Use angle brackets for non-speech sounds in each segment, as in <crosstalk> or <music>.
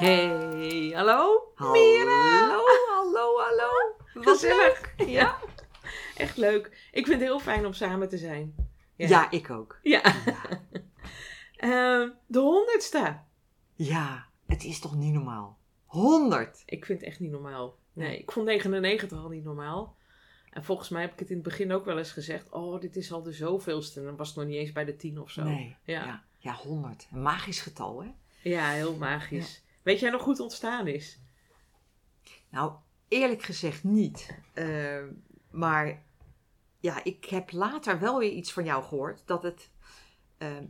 Hey, hallo? Hallo, Mira. hallo, hallo. Gezellig. Ja, echt leuk. Ik vind het heel fijn om samen te zijn. Ja, ik ook. Ja. Ja. <laughs> Ehm, de honderdste. ja, het is toch niet normaal. 100. Ik vind het echt niet normaal. Nee, ik vond 99 al niet normaal. En volgens mij heb ik het in het begin ook wel eens gezegd. Oh, dit is al de zoveelste. En dan was het nog niet eens bij de 10 of zo. Nee. Ja. Ja. ja, 100. Een magisch getal, hè? Ja, heel magisch. Weet jij nog hoe het ontstaan is? Nou, eerlijk gezegd niet. Eh, maar ja, ik heb later wel weer iets van jou gehoord. Dat het... eh, eh,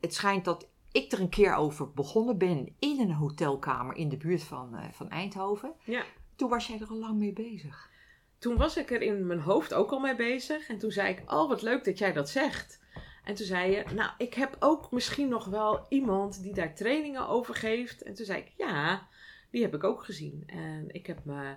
het schijnt dat ik er een keer over begonnen ben in een hotelkamer in de buurt van, eh, van Eindhoven. Ja. Toen was jij er al lang mee bezig. Toen was ik er in mijn hoofd ook al mee bezig. En toen zei ik, oh wat leuk dat jij dat zegt. En toen zei je, nou ik heb ook misschien nog wel iemand die daar trainingen over geeft. En toen zei ik, ja, die heb ik ook gezien. En ik heb me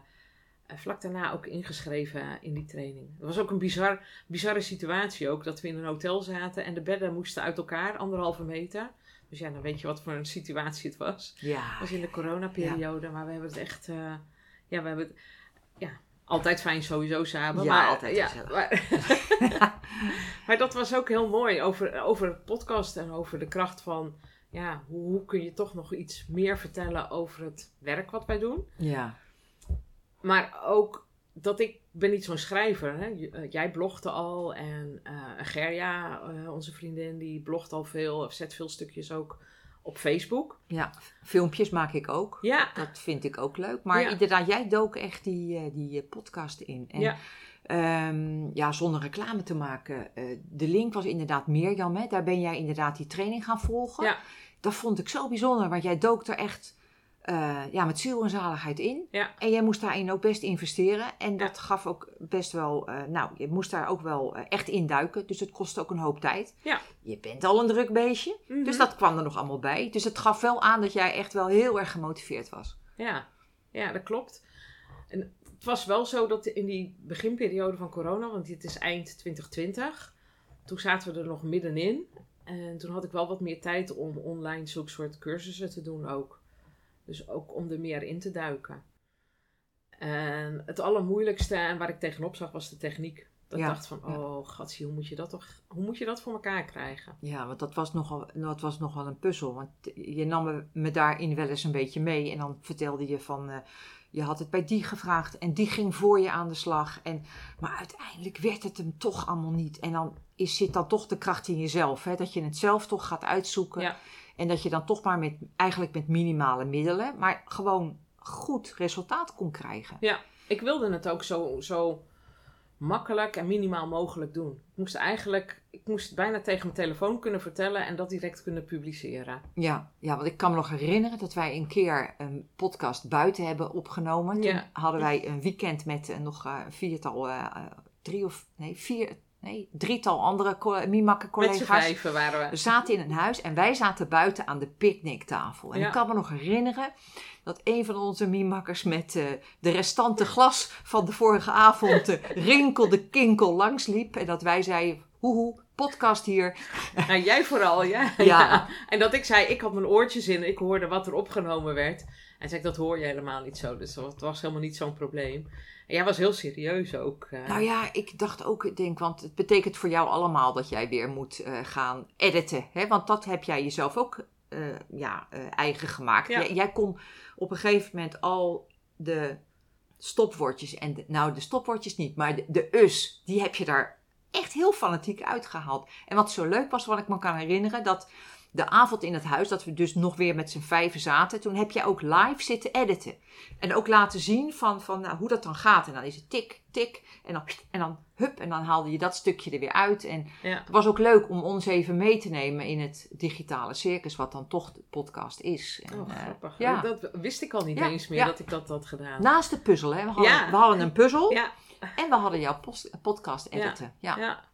eh, vlak daarna ook ingeschreven in die training. Het was ook een bizar, bizarre situatie ook. Dat we in een hotel zaten en de bedden moesten uit elkaar, anderhalve meter. Dus ja, dan weet je wat voor een situatie het was. Ja. Dat was in de coronaperiode, maar we hebben het echt, eh, ja, we hebben het, ja, altijd fijn sowieso samen. Ja, maar, altijd ja. Maar, <laughs> maar dat was ook heel mooi over, over het podcast en over de kracht van, ja, hoe, hoe kun je toch nog iets meer vertellen over het werk wat wij doen. ja. Maar ook dat ik ben niet zo'n schrijver. Hè? Eh, Jij blogde al en eh, Gerja, eh, onze vriendin, die blogt al veel, of zet veel stukjes ook op Facebook. Ja, filmpjes maak ik ook. Ja, Dat vind ik ook leuk. Maar Ja. inderdaad, jij dook echt die, eh, die eh, podcast in. En, Ja. ehm, ja, zonder reclame te maken. eh, de link was inderdaad Mirjam. Hè? Daar ben jij inderdaad die training gaan volgen. Ja. Dat vond ik zo bijzonder, want jij dook er echt eh, ja, met ziel en zaligheid in. Ja. En jij moest daarin ook best investeren. En Ja. dat gaf ook best wel, eh, nou, je moest daar ook wel eh, echt induiken. Dus het kostte ook een hoop tijd. Ja. Je bent al een druk beestje. Mhm. Dus dat kwam er nog allemaal bij. Dus het gaf wel aan dat jij echt wel heel erg gemotiveerd was. Ja, ja, dat klopt. En het was wel zo dat in die beginperiode van corona, want dit is eind 2020, toen zaten we er nog middenin. En toen had ik wel wat meer tijd om online zulke soort cursussen te doen ook. Dus ook om er meer in te duiken. En het allermoeilijkste en waar ik tegenop zag was de techniek. Dat Ja, dacht van, ja. oh gatsie, hoe moet je dat toch, hoe moet je dat voor elkaar krijgen? Ja, want dat was nogal, dat was nogal een puzzel. Want je nam me- me daarin wel eens een beetje mee. En dan vertelde je van, eh, je had het bij die gevraagd. En die ging voor je aan de slag. En, maar uiteindelijk werd het hem toch allemaal niet. En dan is, zit dan toch de kracht in jezelf. Hè? Dat je het zelf toch gaat uitzoeken. Ja. En dat je dan toch maar met, eigenlijk met minimale middelen. Maar gewoon goed resultaat kon krijgen. Ja, ik wilde het ook zo, zo makkelijk en minimaal mogelijk doen. Ik moest eigenlijk, ik moest bijna tegen mijn telefoon kunnen vertellen en dat direct kunnen publiceren. Ja, ja, want ik kan me nog herinneren dat wij een keer een podcast buiten hebben opgenomen. Toen Ja. hadden wij een weekend met eh, nog eh, een viertal, eh, eh, drie of nee, vier, nee, drietal andere co- Mimakke Met z'n collega's. vijven waren We we. zaten in een huis en wij zaten buiten aan de picknicktafel. En Ja. ik kan me nog herinneren dat een van onze mimakkers met eh, de restante glas van de vorige avond de <laughs> rinkelde kinkel langsliep. En dat wij zeiden, hoehoe, podcast hier. Nou, jij vooral, ja. <laughs> Ja. En dat ik zei, ik had mijn oortjes in, ik hoorde wat er opgenomen werd. En zei ik, dat hoor je helemaal niet zo. Dus dat was helemaal niet zo'n probleem. En jij was heel serieus ook. eh. Nou ja, ik dacht ook, ik denk, want het betekent voor jou allemaal dat jij weer moet eh, gaan editen. Hè? Want dat heb jij jezelf ook eh, ja, eigen gemaakt. Ja. Jij, jij kon op een gegeven moment al de stopwoordjes, en de- nou de stopwoordjes niet, maar de, de us, die heb je daar echt heel fanatiek uitgehaald. En wat zo leuk was, wat ik me kan herinneren, dat de avond in het huis, dat we dus nog weer met z'n vijven zaten, toen heb jij ook live zitten editen. En ook laten zien van, van nou, hoe dat dan gaat. En dan is het tik, tik, en dan, en dan hup, en dan haalde je dat stukje er weer uit. En Ja. het was ook leuk om ons even mee te nemen in het digitale circus, wat dan toch de podcast is. En, Oh, eh, grappig. ja. Dat wist ik al niet Ja, eens meer dat ik dat had gedaan. Naast de puzzel, hè? We hadden, we hadden een puzzel ja, en we hadden jouw podcast Ja. editen. Ja.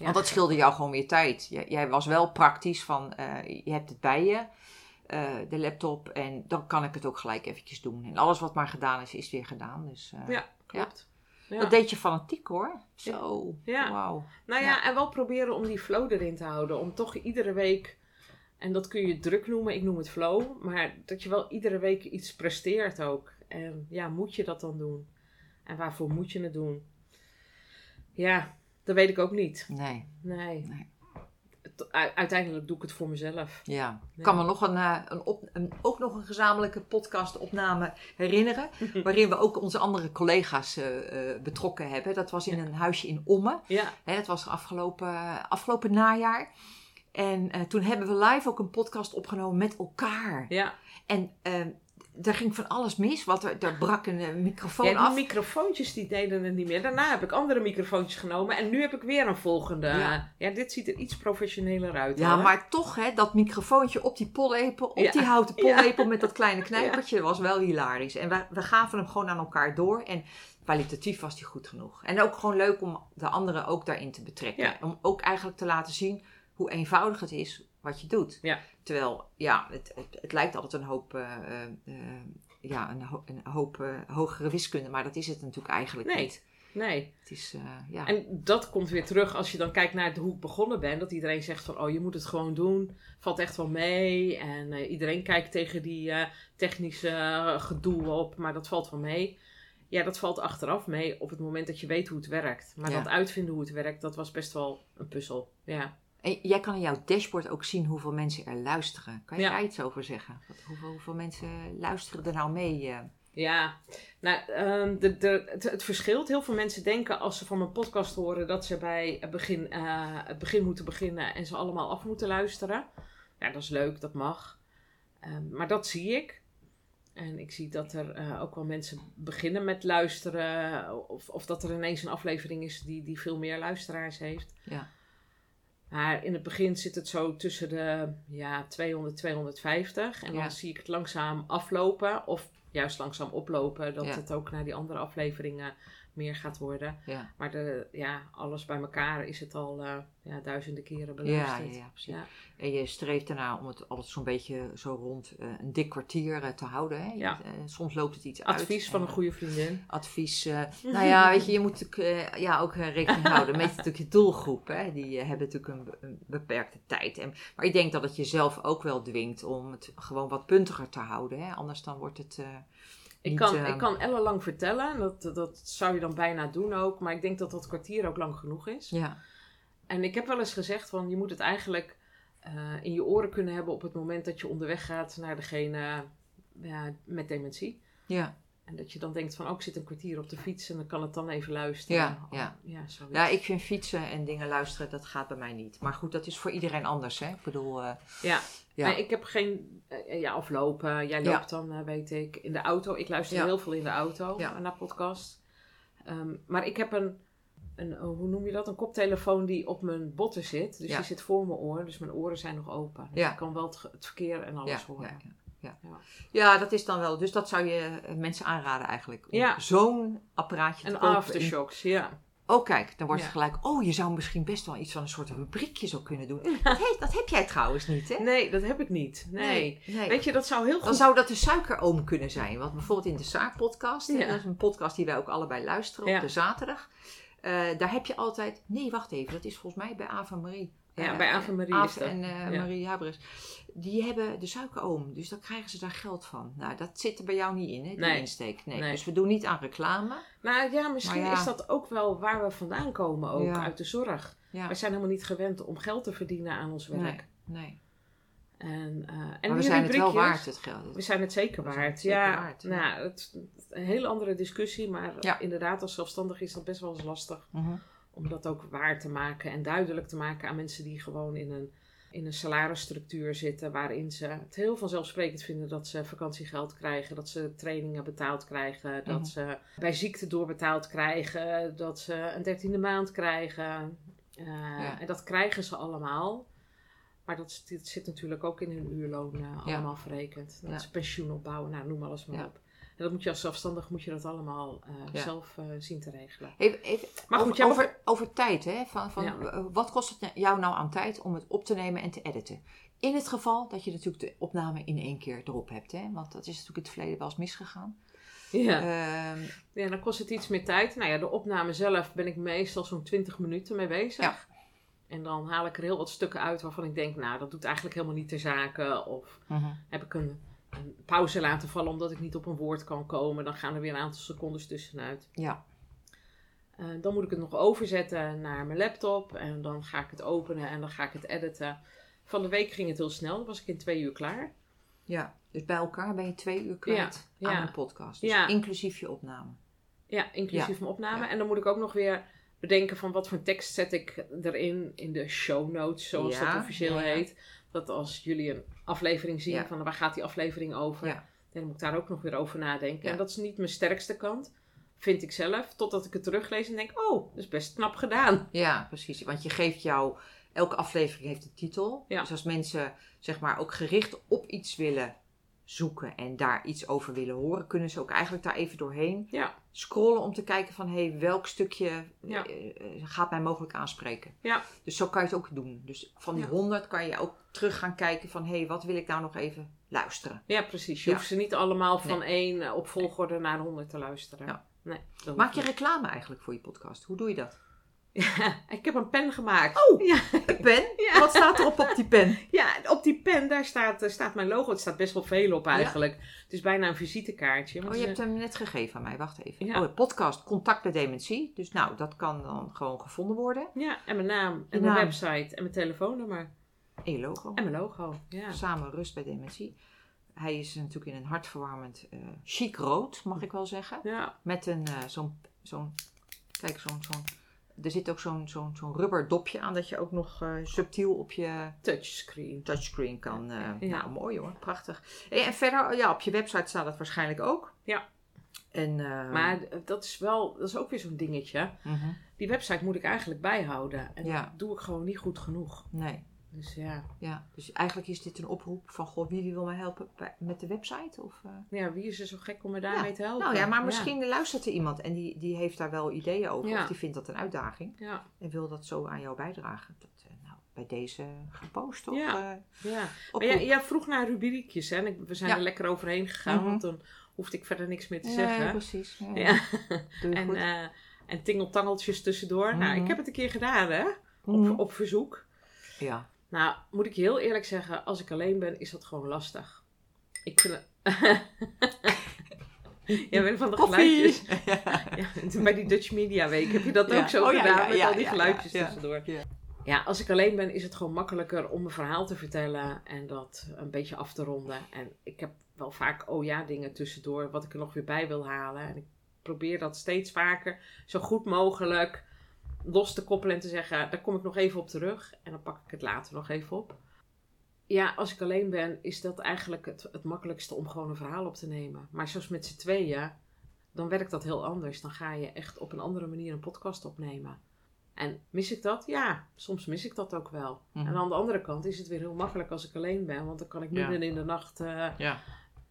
Ja. Want dat scheelde jou gewoon weer tijd. Jij, jij was wel praktisch van, eh, je hebt het bij je, eh, de laptop, en dan kan ik het ook gelijk eventjes doen. En alles wat maar gedaan is, is weer gedaan. Dus eh, Ja, klopt. Ja. dat deed je fanatiek hoor. Zo, Ja. wauw. Nou ja, Ja. en wel proberen om die flow erin te houden. Om toch iedere week, en dat kun je druk noemen, ik noem het flow. Maar dat je wel iedere week iets presteert ook. En ja, moet je dat dan doen? En waarvoor moet je het doen? Ja, dat weet ik ook niet. Nee, Nee. Nee. Uiteindelijk doe ik het voor mezelf. ja. Ik kan me nog een, eh, een, op, een, ook nog een gezamenlijke podcastopname herinneren. <laughs> waarin we ook onze andere collega's eh, eh, betrokken hebben. Dat was in een huisje in Ommen. Ja, Hè, dat was afgelopen, afgelopen najaar. En toen hebben we live ook een podcast opgenomen met elkaar. ja. En eh, daar ging van alles mis. Want er, er brak een eh, microfoon ja die af. microfoontjes die deden het niet meer. Daarna heb ik andere microfoontjes genomen. En nu heb ik weer een volgende. Ja. Ja, dit ziet er iets professioneler uit. Ja, hoor. maar toch, hè, dat microfoontje op die pollepel, op Ja. die houten pollepel met dat kleine <laughs> knijpertje, was wel hilarisch. En we, we gaven hem gewoon aan elkaar door. En kwalitatief was die goed genoeg. En ook gewoon leuk om de anderen ook daarin te betrekken. Om ook eigenlijk te laten zien hoe eenvoudig het is wat je doet. Ja. Terwijl, ja, het, het, het lijkt altijd een hoop, eh, ja, een, ho- een hoop hogere wiskunde, maar dat is het natuurlijk eigenlijk Nee. niet. Nee. Het is, ja. En dat komt weer terug als je dan kijkt naar hoe ik begonnen ben. Dat iedereen zegt van, oh je moet het gewoon doen. Valt echt wel mee. En iedereen kijkt tegen die technische gedoe op. Maar dat valt wel mee. Ja, dat valt achteraf mee op het moment dat je weet hoe het werkt. Maar Ja. dat uitvinden hoe het werkt, dat was best wel een puzzel. Ja. En jij kan in jouw dashboard ook zien hoeveel mensen er luisteren. Kan je Ja. daar iets over zeggen? Wat, hoeveel, hoeveel mensen luisteren er nou mee? eh? Ja, nou, ehm, de, de, het, het verschilt. Heel veel mensen denken als ze van mijn podcast horen dat ze bij het begin, eh, het begin moeten beginnen en ze allemaal af moeten luisteren. Ja, dat is leuk, dat mag. Ehm, maar dat zie ik. En ik zie dat er eh, ook wel mensen beginnen met luisteren. Of, of dat er ineens een aflevering is die, die veel meer luisteraars heeft. Ja. Maar in het begin zit het zo tussen de ja, 200, 250. En dan zie ik het langzaam aflopen. Of juist langzaam oplopen. Dat Ja. het ook naar die andere afleveringen meer gaat worden. Ja. Maar de, ja, alles bij elkaar is het al eh, ja, duizenden keren beluisterd. ja, ja, precies. Ja. En je streeft ernaar om het altijd zo'n beetje zo rond eh, een dik kwartier eh, te houden. Hè? Ja. Soms loopt het iets uit. Advies van En, een goede vriendin. Advies. nou ja, weet je, je moet ja, ook rekening <laughs> houden met natuurlijk je doelgroep. Hè? Die hebben natuurlijk een beperkte tijd. En, maar ik denk dat het jezelf ook wel dwingt om het gewoon wat puntiger te houden. Hè? Anders dan wordt het. Eh, Ik kan, eh, ik kan ellenlang vertellen. Dat, dat zou je dan bijna doen ook. Maar ik denk dat dat kwartier ook lang genoeg is. Ja, En ik heb wel eens gezegd van je moet het eigenlijk eh, in je oren kunnen hebben op het moment dat je onderweg gaat naar degene ja, met dementie. ja. En dat je dan denkt van, oh, ik zit een kwartier op de fiets en dan kan het dan even luisteren. Ja, ja. Oh, ja, ja, ik vind fietsen en dingen luisteren, dat gaat bij mij niet. Maar goed, dat is voor iedereen anders. Hè? Ik bedoel, eh, Ja. ja. Nee, ik heb geen, eh, ja, of lopen. Jij Ja. loopt dan, eh, weet ik, in de auto. Ik luister Ja. heel veel in de auto naar podcast. Ehm, maar ik heb een, een, oh, hoe noem je dat? Een koptelefoon die op mijn botten zit. Dus die zit voor mijn oor, dus mijn oren zijn nog open. Dus Ja. ik kan wel het, het verkeer en alles ja, horen. Ja, ja, dat is dan wel. Dus dat zou je eh, mensen aanraden eigenlijk. Om Ja. zo'n apparaatje te En kopen. aftershocks, ja. Oh, kijk, dan wordt Ja. het gelijk. Oh, je zou misschien best wel iets van een soort rubriekje zo kunnen doen. Dat, he- dat heb jij trouwens niet, hè? Nee, dat heb ik niet. Nee. nee. Weet je, dat zou heel goed... Dan zou dat de suikeroom kunnen zijn. Want bijvoorbeeld in de Zaak-podcast, Ja. dat is een podcast die wij ook allebei luisteren op de zaterdag. eh, daar heb je altijd. Nee, wacht even, dat is volgens mij bij Ava Marie. Ja, Eh, bij Ave Marie is dat. en eh, Ja. Marie Habres. Die hebben de suikeroom, dus dan krijgen ze daar geld van. Nou, dat zit er bij jou niet in, hè, die Nee. insteek. Nee. Nee. Dus we doen niet aan reclame. Nou ja, misschien ja. is dat ook wel waar we vandaan komen ook, Ja. uit de zorg. We zijn helemaal niet gewend om geld te verdienen aan ons werk. Nee, nee. En, eh, en Maar we zijn het wel waard, het geld. We zijn het zeker waard. het zeker ja, waard. Nou, het, een hele andere discussie, maar inderdaad, als zelfstandig is dat best wel eens lastig Mhm. Om dat ook waar te maken en duidelijk te maken aan mensen die gewoon in een in een salarisstructuur zitten waarin ze het heel vanzelfsprekend vinden dat ze vakantiegeld krijgen, dat ze trainingen betaald krijgen, dat Mhm. ze bij ziekte doorbetaald krijgen, dat ze een dertiende maand krijgen. Eh, Ja. En dat krijgen ze allemaal. Maar dat, zit natuurlijk ook in hun uurloon eh, Ja. allemaal verrekend. Dat Ja. is pensioen opbouwen, nou noem alles maar Ja. op. Dat moet je als zelfstandig moet je dat allemaal eh, Ja. zelf eh, zien te regelen. Even, even, Maar goed, over, jij over, over tijd, hè? Van, van, Ja. eh, Wat kost het jou nou aan tijd om het op te nemen en te editen? In het geval dat je natuurlijk de opname in één keer erop hebt, hè? Want dat is natuurlijk in het verleden wel eens misgegaan. Ja. Ehm, ja, dan kost het iets meer tijd. Nou ja, de opname zelf ben ik meestal zo'n 20 minuten mee bezig. Ja. En dan haal ik er heel wat stukken uit waarvan ik denk, nou, dat doet eigenlijk helemaal niet ter zake. Of heb ik een pauze laten vallen omdat ik niet op een woord kan komen. Dan gaan er weer een aantal secondes tussenuit. ja, Eh, dan moet ik het nog overzetten naar mijn laptop. En dan ga ik het openen en dan ga ik het editen. Van de week ging het heel snel. Dan was ik in twee uur klaar. ja. Dus bij elkaar ben je twee uur kwijt Ja, aan ja. een podcast. Dus Ja. inclusief je opname. Ja, inclusief mijn opname. En dan moet ik ook nog weer bedenken van wat voor tekst zet ik erin in de show notes, zoals dat officieel heet. Dat als jullie een aflevering zien Ja. van waar gaat die aflevering over, Ja. dan moet ik daar ook nog weer over nadenken. Ja. En dat is niet mijn sterkste kant, vind ik zelf. Totdat ik het teruglees en denk, oh, dat is best knap gedaan. Ja, precies. Want je geeft jou... Elke aflevering heeft een titel. Dus als mensen zeg maar ook gericht op iets willen zoeken en daar iets over willen horen, kunnen ze ook eigenlijk daar even doorheen Ja, scrollen om te kijken van hé, welk stukje Ja. eh, eh, gaat mij mogelijk aanspreken. Ja. Dus zo kan je het ook doen. Dus van die. 100 kan je ook terug gaan kijken van hé, wat wil ik nou nog even luisteren. ja precies. Je hoeft ze niet allemaal van één eh, op volgorde naar honderd te luisteren. Nee, Maak je reclame eigenlijk voor je podcast? Hoe doe je dat? Ja, ik heb een pen gemaakt. Oh, Ja. een pen? Ja. Wat staat erop op die pen? Ja, op die pen, daar staat, eh, staat mijn logo. Het staat best wel veel op eigenlijk. Het is bijna een visitekaartje. Oh, je hebt hem net gegeven aan mij. Wacht even. Ja. Oh, podcast Contact bij Dementie. Dus nou, dat kan dan gewoon gevonden worden. ja, en mijn naam, en mijn naam. website, en mijn telefoonnummer. En je logo. En mijn logo, ja. Samen Rust bij Dementie. Hij is natuurlijk in een hartverwarmend eh chic rood, mag ik wel zeggen. Ja, Met een eh, zo'n, zo'n, kijk, zo'n, zo'n, er zit ook zo'n, zo'n, zo'n rubber dopje aan dat je ook nog eh, subtiel op je touchscreen. touchscreen kan. eh, Ja. Nou, mooi hoor, prachtig. En, en verder, ja, op je website staat het waarschijnlijk ook. Ja. En, eh, Maar eh, dat is wel, dat is ook weer zo'n dingetje. mhm, Die website moet ik eigenlijk bijhouden. En Ja. dat doe ik gewoon niet goed genoeg. nee, Dus ja, ja. Dus eigenlijk is dit een oproep van, god, wie wil mij helpen met de website? Of, eh? ja wie is er zo gek om me daarmee te helpen? Nou ja, maar misschien luistert er iemand en die, die heeft daar wel ideeën over. Ja. Of die vindt dat een uitdaging. Ja, En wil dat zo aan jou bijdragen. Dat, eh, nou, bij deze gepost toch? Ja. Eh, ja. Maar jij, jij vroeg naar rubriekjes, hè? En we zijn Ja. er lekker overheen gegaan, Mhm. want dan hoefde ik verder niks meer te Ja, zeggen. precies. Ja. Ja. Doe je <laughs> En, goed. en tingeltangeltjes tussendoor. Nou, Mhm. ik heb het een keer gedaan, hè? Op, Mhm. op verzoek. ja. Nou, moet ik heel eerlijk zeggen, als ik alleen ben, is dat gewoon lastig. Ik vind het... <laughs> Jij bent van de Koffie! geluidjes. <laughs> Ja, <laughs> bij die Dutch Media Week heb je dat Ja. ook zo Oh, gedaan ja, met al die geluidjes tussendoor. Ja. Als ik alleen ben, is het gewoon makkelijker om een verhaal te vertellen en dat een beetje af te ronden. En ik heb wel vaak oh ja dingen tussendoor wat ik er nog weer bij wil halen. En ik probeer dat steeds vaker zo goed mogelijk los te koppelen en te zeggen, daar kom ik nog even op terug. En dan pak ik het later nog even op. Ja, als ik alleen ben, is dat eigenlijk het, het makkelijkste om gewoon een verhaal op te nemen. Maar zoals met z'n tweeën, dan werkt dat heel anders. Dan ga je echt op een andere manier een podcast opnemen. En mis ik dat? Ja, soms mis ik dat ook wel. Mhm. En aan de andere kant is het weer heel makkelijk als ik alleen ben. Want dan kan ik Ja. midden in de nacht, eh, Ja.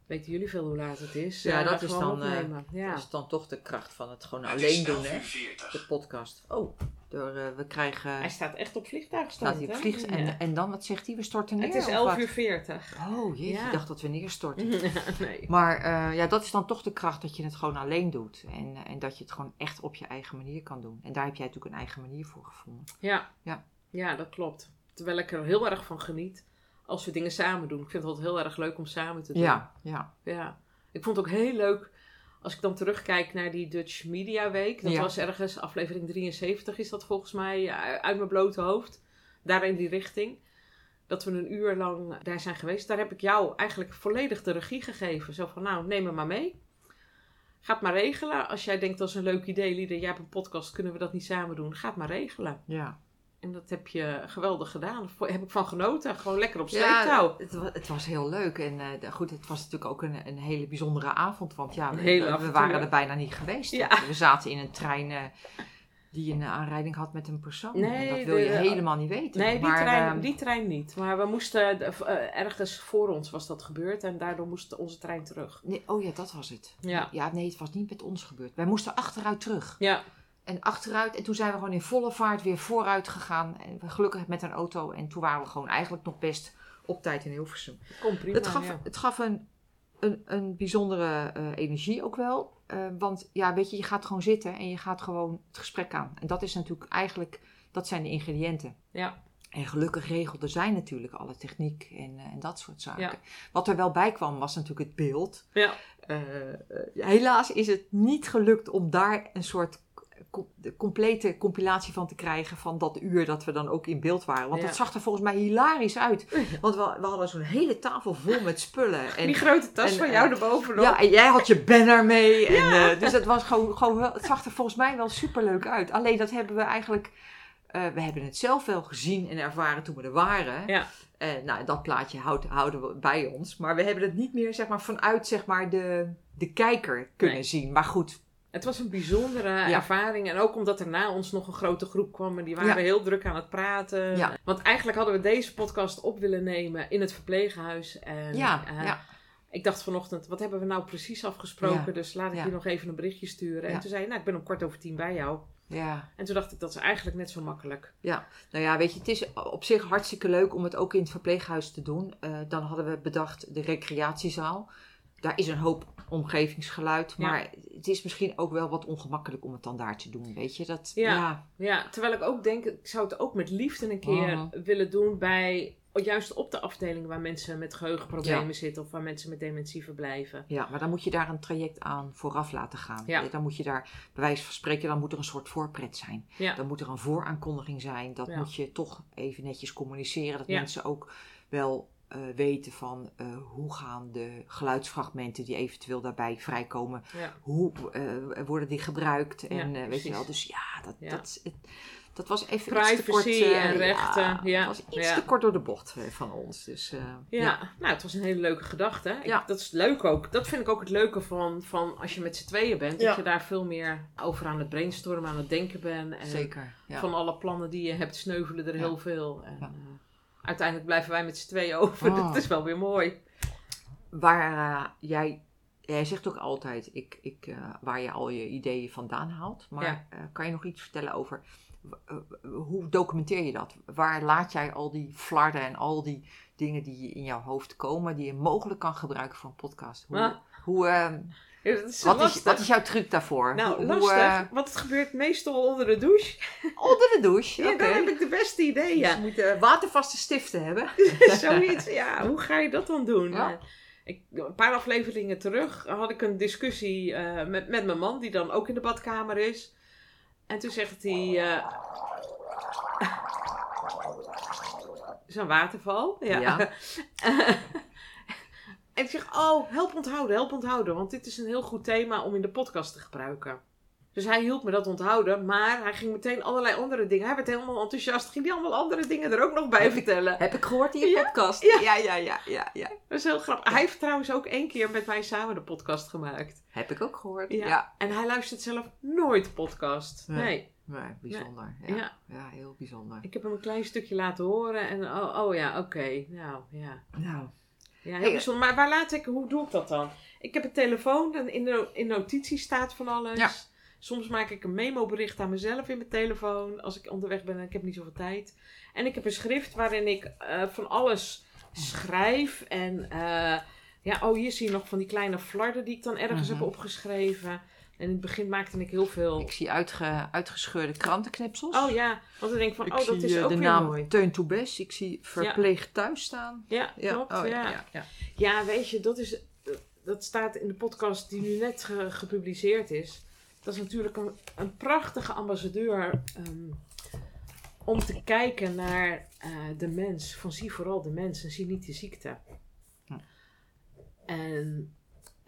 Weten jullie veel hoe laat het is, Ja, eh, dat is dan, eh, opnemen. ja. Dat is dan toch de kracht van het gewoon alleen doen, 11 hè? uur 40. De podcast. Oh, door, eh, we krijgen... Hij staat echt op vliegtuigstand. staat hij op hè? vliegt. En, Ja. en dan, wat zegt hij? We storten neer? Het is of 11 wat? uur 40. Oh, jeetje. Ja. Ik dacht dat we neerstorten. <laughs> nee. Maar eh, ja, dat is dan toch de kracht dat je het gewoon alleen doet. En, en dat je het gewoon echt op je eigen manier kan doen. En daar heb jij natuurlijk een eigen manier voor gevonden. Ja. Ja. ja, dat klopt. Terwijl ik er heel erg van geniet als we dingen samen doen. Ik vind het altijd heel erg leuk om samen te doen. Ja, ja. Ja. Ik vond het ook heel leuk als ik dan terugkijk naar die Dutch Media Week. Dat Ja. was ergens aflevering 73 is dat volgens mij eh, uit mijn blote hoofd. Daar in die richting. Dat we een uur lang daar zijn geweest. Daar heb ik jou eigenlijk volledig de regie gegeven. Zo van nou neem me maar mee. Ga het maar regelen. Als jij denkt dat is een leuk idee, Lieder, jij hebt een podcast, kunnen we dat niet samen doen? Ga het maar regelen. Ja, En dat heb je geweldig gedaan. Daar heb ik van genoten. Gewoon lekker op Ja, sleeptouw. het, wa- het was heel leuk. En eh, goed, het was natuurlijk ook een, een hele bijzondere avond. Want ja, we, waren er bijna niet geweest. Ja. We zaten in een trein eh, die een aanrijding had met een persoon. Nee, en dat wil je de- helemaal niet weten. Nee, die, trein, ehm, die trein niet. Maar we moesten, eh, ergens voor ons was dat gebeurd. En daardoor moest onze trein terug. nee, oh ja, dat was het. Ja. ja, nee, het was niet met ons gebeurd. Wij moesten achteruit terug. Ja, En achteruit. En toen zijn we gewoon in volle vaart weer vooruit gegaan. En gelukkig met een auto. En toen waren we gewoon eigenlijk nog best op tijd in Hilversum. kom prima. het gaf, ja. het gaf een, een, een bijzondere eh, energie ook wel. Eh, want ja, weet je, je gaat gewoon zitten en je gaat gewoon het gesprek aan. En dat is natuurlijk eigenlijk, dat zijn de ingrediënten. Ja. En gelukkig regelde zij natuurlijk alle techniek en, eh, en dat soort zaken. Ja. Wat er wel bij kwam was natuurlijk het beeld. Ja. Helaas is het niet gelukt om daar een soort de complete compilatie van te krijgen van dat uur dat we dan ook in beeld waren. Want Ja. dat zag er volgens mij hilarisch uit. Want we, we hadden zo'n hele tafel vol met spullen. En, die grote tas en, van eh, jou erbovenop. ja, en jij had je banner mee. En, eh, dus het, was gewoon, gewoon wel, het zag er volgens mij wel superleuk uit. Alleen dat hebben we eigenlijk... eh, we hebben het zelf wel gezien en ervaren toen we er waren. Ja. Nou, dat plaatje houd- houden we bij ons. Maar we hebben het niet meer zeg maar, vanuit zeg maar, de, de kijker kunnen Nee. zien. Maar goed, Het was een bijzondere ervaring. En ook omdat er na ons nog een grote groep kwam. En die waren Ja. heel druk aan het praten. Ja. Want eigenlijk hadden we deze podcast op willen nemen in het verpleeghuis. En, ja, eh, ja, Ik dacht vanochtend, wat hebben we nou precies afgesproken? Ja. Dus laat ik Ja. je nog even een berichtje sturen. Ja. En toen zei je, nou, ik ben om kwart over tien bij jou. ja. En toen dacht ik, dat is eigenlijk net zo makkelijk. Nou ja, weet je, het is op zich hartstikke leuk om het ook in het verpleeghuis te doen. Eh, dan hadden we bedacht de recreatiezaal. Daar is een hoop omgevingsgeluid, Ja. maar het is misschien ook wel wat ongemakkelijk om het dan daar te doen, weet je? Dat, Ja. ja. Ja, terwijl ik ook denk, ik zou het ook met liefde een keer Mhm. willen doen bij... Juist op de afdeling waar mensen met geheugenproblemen Ja. zitten of waar mensen met dementie verblijven. Ja, maar dan moet je daar een traject aan vooraf laten gaan. Ja. Dan moet je daar, bij wijze van spreken, dan moet er een soort voorpret zijn. Ja. Dan moet er een vooraankondiging zijn. Dat moet je toch even netjes communiceren. Dat mensen ook wel eh, weten van eh, hoe gaan de geluidsfragmenten die eventueel daarbij vrijkomen, Ja. hoe eh, worden die gebruikt? En Ja, weet je wel, dus ja, dat, Ja. Dat, het, dat was even iets te kort. en rechten, ja, was iets te kort door de bocht van ons. Dus, Ja, nou, het was een hele leuke gedachte. Ik- Ja. Dat is leuk ook. Dat vind ik ook het leuke van, van als je met z'n tweeën bent. Dat je daar veel meer over aan het brainstormen, aan het denken bent. En zeker. Van alle plannen die je hebt, sneuvelen er heel veel. En, uiteindelijk blijven wij met z'n tweeën over. Oh. <laughs> Dat is wel weer mooi. Waar eh, jij, jij zegt ook altijd ik, ik, eh, waar je al je ideeën vandaan haalt. Maar Ja. eh, kan je nog iets vertellen over hoe documenteer je dat? Waar laat jij al die flarden en al die dingen die in jouw hoofd komen, die je mogelijk kan gebruiken voor een podcast? Hoe, Ah. hoe, eh, Ja, dat is wat, is, wat is jouw truc daarvoor? Nou, Hoe- lastig. Eh, Want het gebeurt meestal onder de douche. <laughs> onder de douche. Ja, Oké. dan heb ik de beste ideeën. Dus je moet watervaste stiften hebben. <laughs> Zoiets, ja. Hoe ga je dat dan doen? Ja. Eh, Ik, een paar afleveringen terug had ik een discussie eh, met, met mijn man, die dan ook in de badkamer is. En toen zegt hij... <laughs> Zo'n waterval. Ja. En ik zeg, oh, help onthouden, help onthouden. Want dit is een heel goed thema om in de podcast te gebruiken. Dus hij hielp me dat onthouden, maar hij ging meteen allerlei andere dingen. Hij werd helemaal enthousiast, ging hij allemaal andere dingen er ook nog bij vertellen. Heb ik gehoord in je Ja, podcast? ja. ja, ja, ja, ja, ja. Dat is heel grappig. Hij heeft trouwens ook één keer met mij samen de podcast gemaakt. Heb ik ook gehoord. Ja. ja. En hij luistert zelf nooit podcast. Nee. Nee. Nee, bijzonder. Ja. Ja. Ja. heel bijzonder. Ik heb hem een klein stukje laten horen en oh, oh ja, oké. Nou, ja. Nou, Ja, heel Hey, bijzonder. Maar waar laat ik, hoe doe ik dat dan? Ik heb een telefoon en in, de, in notities staat van alles. Ja. Soms maak ik een memo-bericht aan mezelf in mijn telefoon als ik onderweg ben en ik heb niet zoveel tijd. En ik heb een schrift waarin ik eh, van alles schrijf. En eh, ja, oh, hier zie je nog van die kleine flarden die ik dan ergens Mhm. heb opgeschreven. En in het begin maakte ik heel veel. ik zie uitge, uitgescheurde krantenknipsels. Oh ja, want dan denk ik van, ik oh, dat zie is eh, ook de weer naam mooi. Teun Toebes. Ik zie verpleeg thuis staan. Ja, klopt. oh, ja. ja, ja. Ja, weet je, dat, is, dat staat in de podcast die nu net ge- gepubliceerd is. Dat is natuurlijk een, een prachtige ambassadeur ehm, om te kijken naar eh, de mens. Van zie vooral de mens en zie niet de ziekte. Hm. En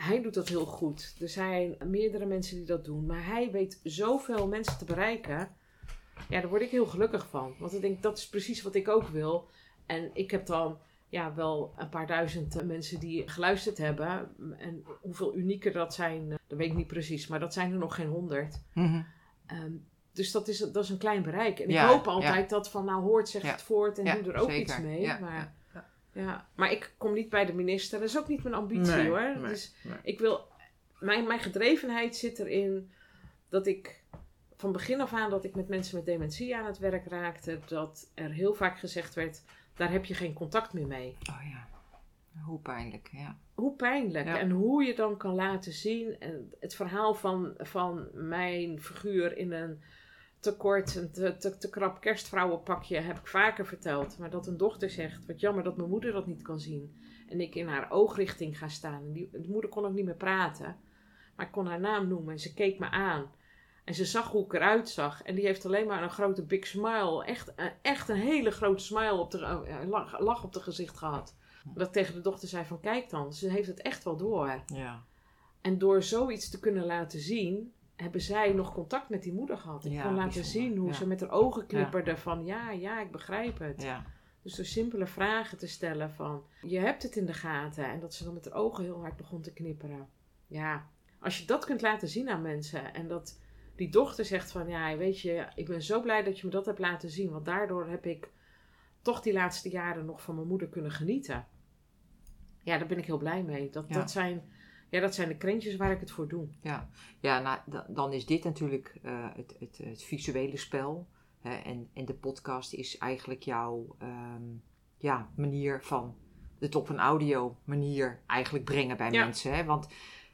hij doet dat heel goed. Er zijn meerdere mensen die dat doen. Maar hij weet zoveel mensen te bereiken. Ja, daar word ik heel gelukkig van. Want ik denk, dat is precies wat ik ook wil. En ik heb dan ja, wel een paar duizend eh, mensen die geluisterd hebben. En hoeveel unieker dat zijn, eh, dat weet ik niet precies. Maar dat zijn er nog geen honderd. Mhm. Ehm, dus dat is, dat is een klein bereik. En Ja, ik hoop altijd dat van, nou hoort, zeg Ja. het voort en doe er ook zeker. iets mee. Ja, maar, ja, maar ik kom niet bij de minister. Dat is ook niet mijn ambitie Nee, hoor. nee, dus nee. ik wil, mijn, mijn gedrevenheid zit erin dat ik van begin af aan dat ik met mensen met dementie aan het werk raakte, dat er heel vaak gezegd werd, daar heb je geen contact meer mee. Oh ja, hoe pijnlijk, ja. Hoe pijnlijk Ja. en hoe je dan kan laten zien. En het verhaal van, van mijn figuur in een te kort, een te, te, te krap kerstvrouwenpakje heb ik vaker verteld. Maar dat een dochter zegt, wat jammer dat mijn moeder dat niet kan zien. En ik in haar oogrichting ga staan. En die, de moeder kon ook niet meer praten. Maar ik kon haar naam noemen en ze keek me aan. En ze zag hoe ik eruit zag. En die heeft alleen maar een grote big smile. Echt, een- echt een hele grote smile op de, eh, lach, lach op de gezicht gehad. Dat ik tegen de dochter zei van kijk dan, ze heeft het echt wel door. Ja, En door zoiets te kunnen laten zien, hebben zij nog contact met die moeder gehad. Ik Ja, kon laten zien hoe ja. ze met haar ogen knipperde van ja, ja, ik begrijp het. ja. Dus door simpele vragen te stellen van je hebt het in de gaten. En dat ze dan met haar ogen heel hard begon te knipperen. Ja, als je dat kunt laten zien aan mensen en dat die dochter zegt van ja, weet je, ik ben zo blij dat je me dat hebt laten zien. Want daardoor heb ik toch die laatste jaren nog van mijn moeder kunnen genieten. Ja, daar ben ik heel blij mee. Dat, dat, zijn, ja, dat zijn de krentjes waar ik het voor doe. Ja, ja nou, da- dan is dit natuurlijk eh, het, het, het visuele spel. Hè, en, en de podcast is eigenlijk jouw ehm, ja, manier van het op een audio manier eigenlijk brengen bij Ja. mensen. Hè? Want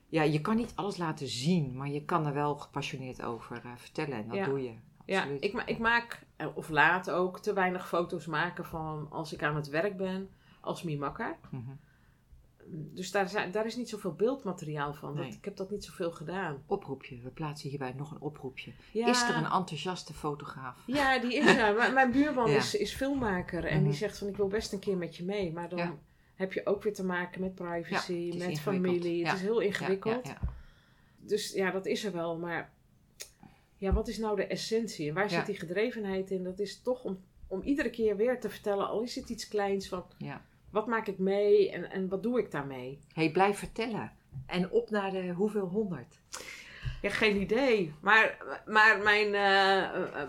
ja, je kan niet alles laten zien, maar je kan er wel gepassioneerd over eh, vertellen. En dat Ja. doe je. Ja, ik, ma- ik maak, eh, of laat ook, te weinig foto's maken van als ik aan het werk ben als mimakker. Mhm. Dus daar, daar is niet zoveel beeldmateriaal van. Nee. ik heb dat niet zoveel gedaan. Oproepje, we plaatsen hierbij nog een oproepje. Ja, Is er een enthousiaste fotograaf? Ja, die is er. <laughs> Mijn buurman Ja. is, is filmmaker en die Mhm. zegt van ik wil best een keer met je mee. Maar dan Ja. heb je ook weer te maken met privacy, met familie. Het is heel ingewikkeld. Dus ja, dat is er wel. Maar ja, wat is nou de essentie? En waar zit die gedrevenheid in? Dat is toch om, om iedere keer weer te vertellen, al is het iets kleins, van ja. Wat maak ik mee en, en wat doe ik daarmee? hey, blijf vertellen. En op naar de hoeveel honderd? Ja, geen idee. Maar, maar mijn, eh, eh,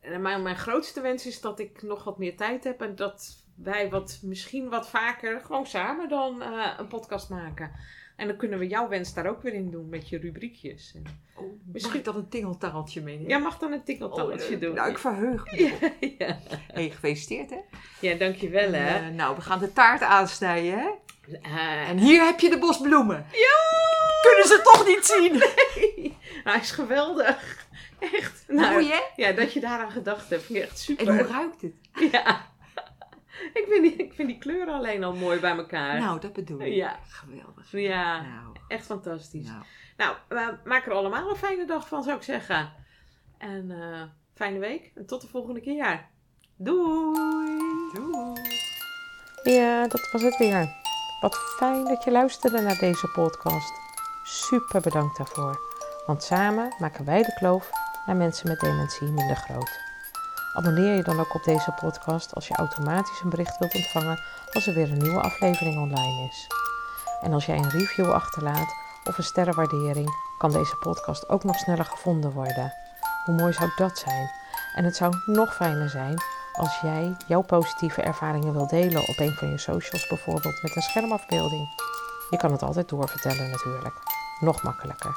eh, mijn, mijn grootste wens is dat ik nog wat meer tijd heb en dat wij wat, misschien wat vaker gewoon samen dan een podcast maken. En dan kunnen we jouw wens daar ook weer in doen met je rubriekjes. En, Oh, Mag Misschien- ik dan een tingeltarreltje meenemen? jij mag dan een tikkeltalletje Oh, doen. Nou, ik verheug me. ja. <laughs> Hey, gefeliciteerd hè. ja, dankjewel hè. En, eh, nou, we gaan de taart aansnijden hè. Eh, En hier heb je de bosbloemen. Ja! Kunnen ze toch niet zien? <laughs> hij is geweldig. Echt. Nou, Mooi hè? ja, dat je daaraan gedacht hebt. Vind ik echt super. En hoe ruikt het? Ja. <laughs> Ik vind, die, ik vind die kleuren alleen al mooi bij elkaar. Nou, dat bedoel ik. Ja. Geweldig. Ja, Nou, echt fantastisch. nou. Nou, we maken er allemaal een fijne dag van, zou ik zeggen. En eh, fijne week. En tot de volgende keer. Doei! Doei. Ja, dat was het weer. Wat fijn dat je luisterde naar deze podcast. Super bedankt daarvoor. Want samen maken wij de kloof naar mensen met dementie minder groot. Abonneer je dan ook op deze podcast als je automatisch een bericht wilt ontvangen als er weer een nieuwe aflevering online is. En als jij een review achterlaat of een sterrenwaardering, kan deze podcast ook nog sneller gevonden worden. Hoe mooi zou dat zijn? En het zou nog fijner zijn als jij jouw positieve ervaringen wilt delen op een van je socials, bijvoorbeeld met een schermafbeelding. Je kan het altijd doorvertellen natuurlijk. Nog makkelijker.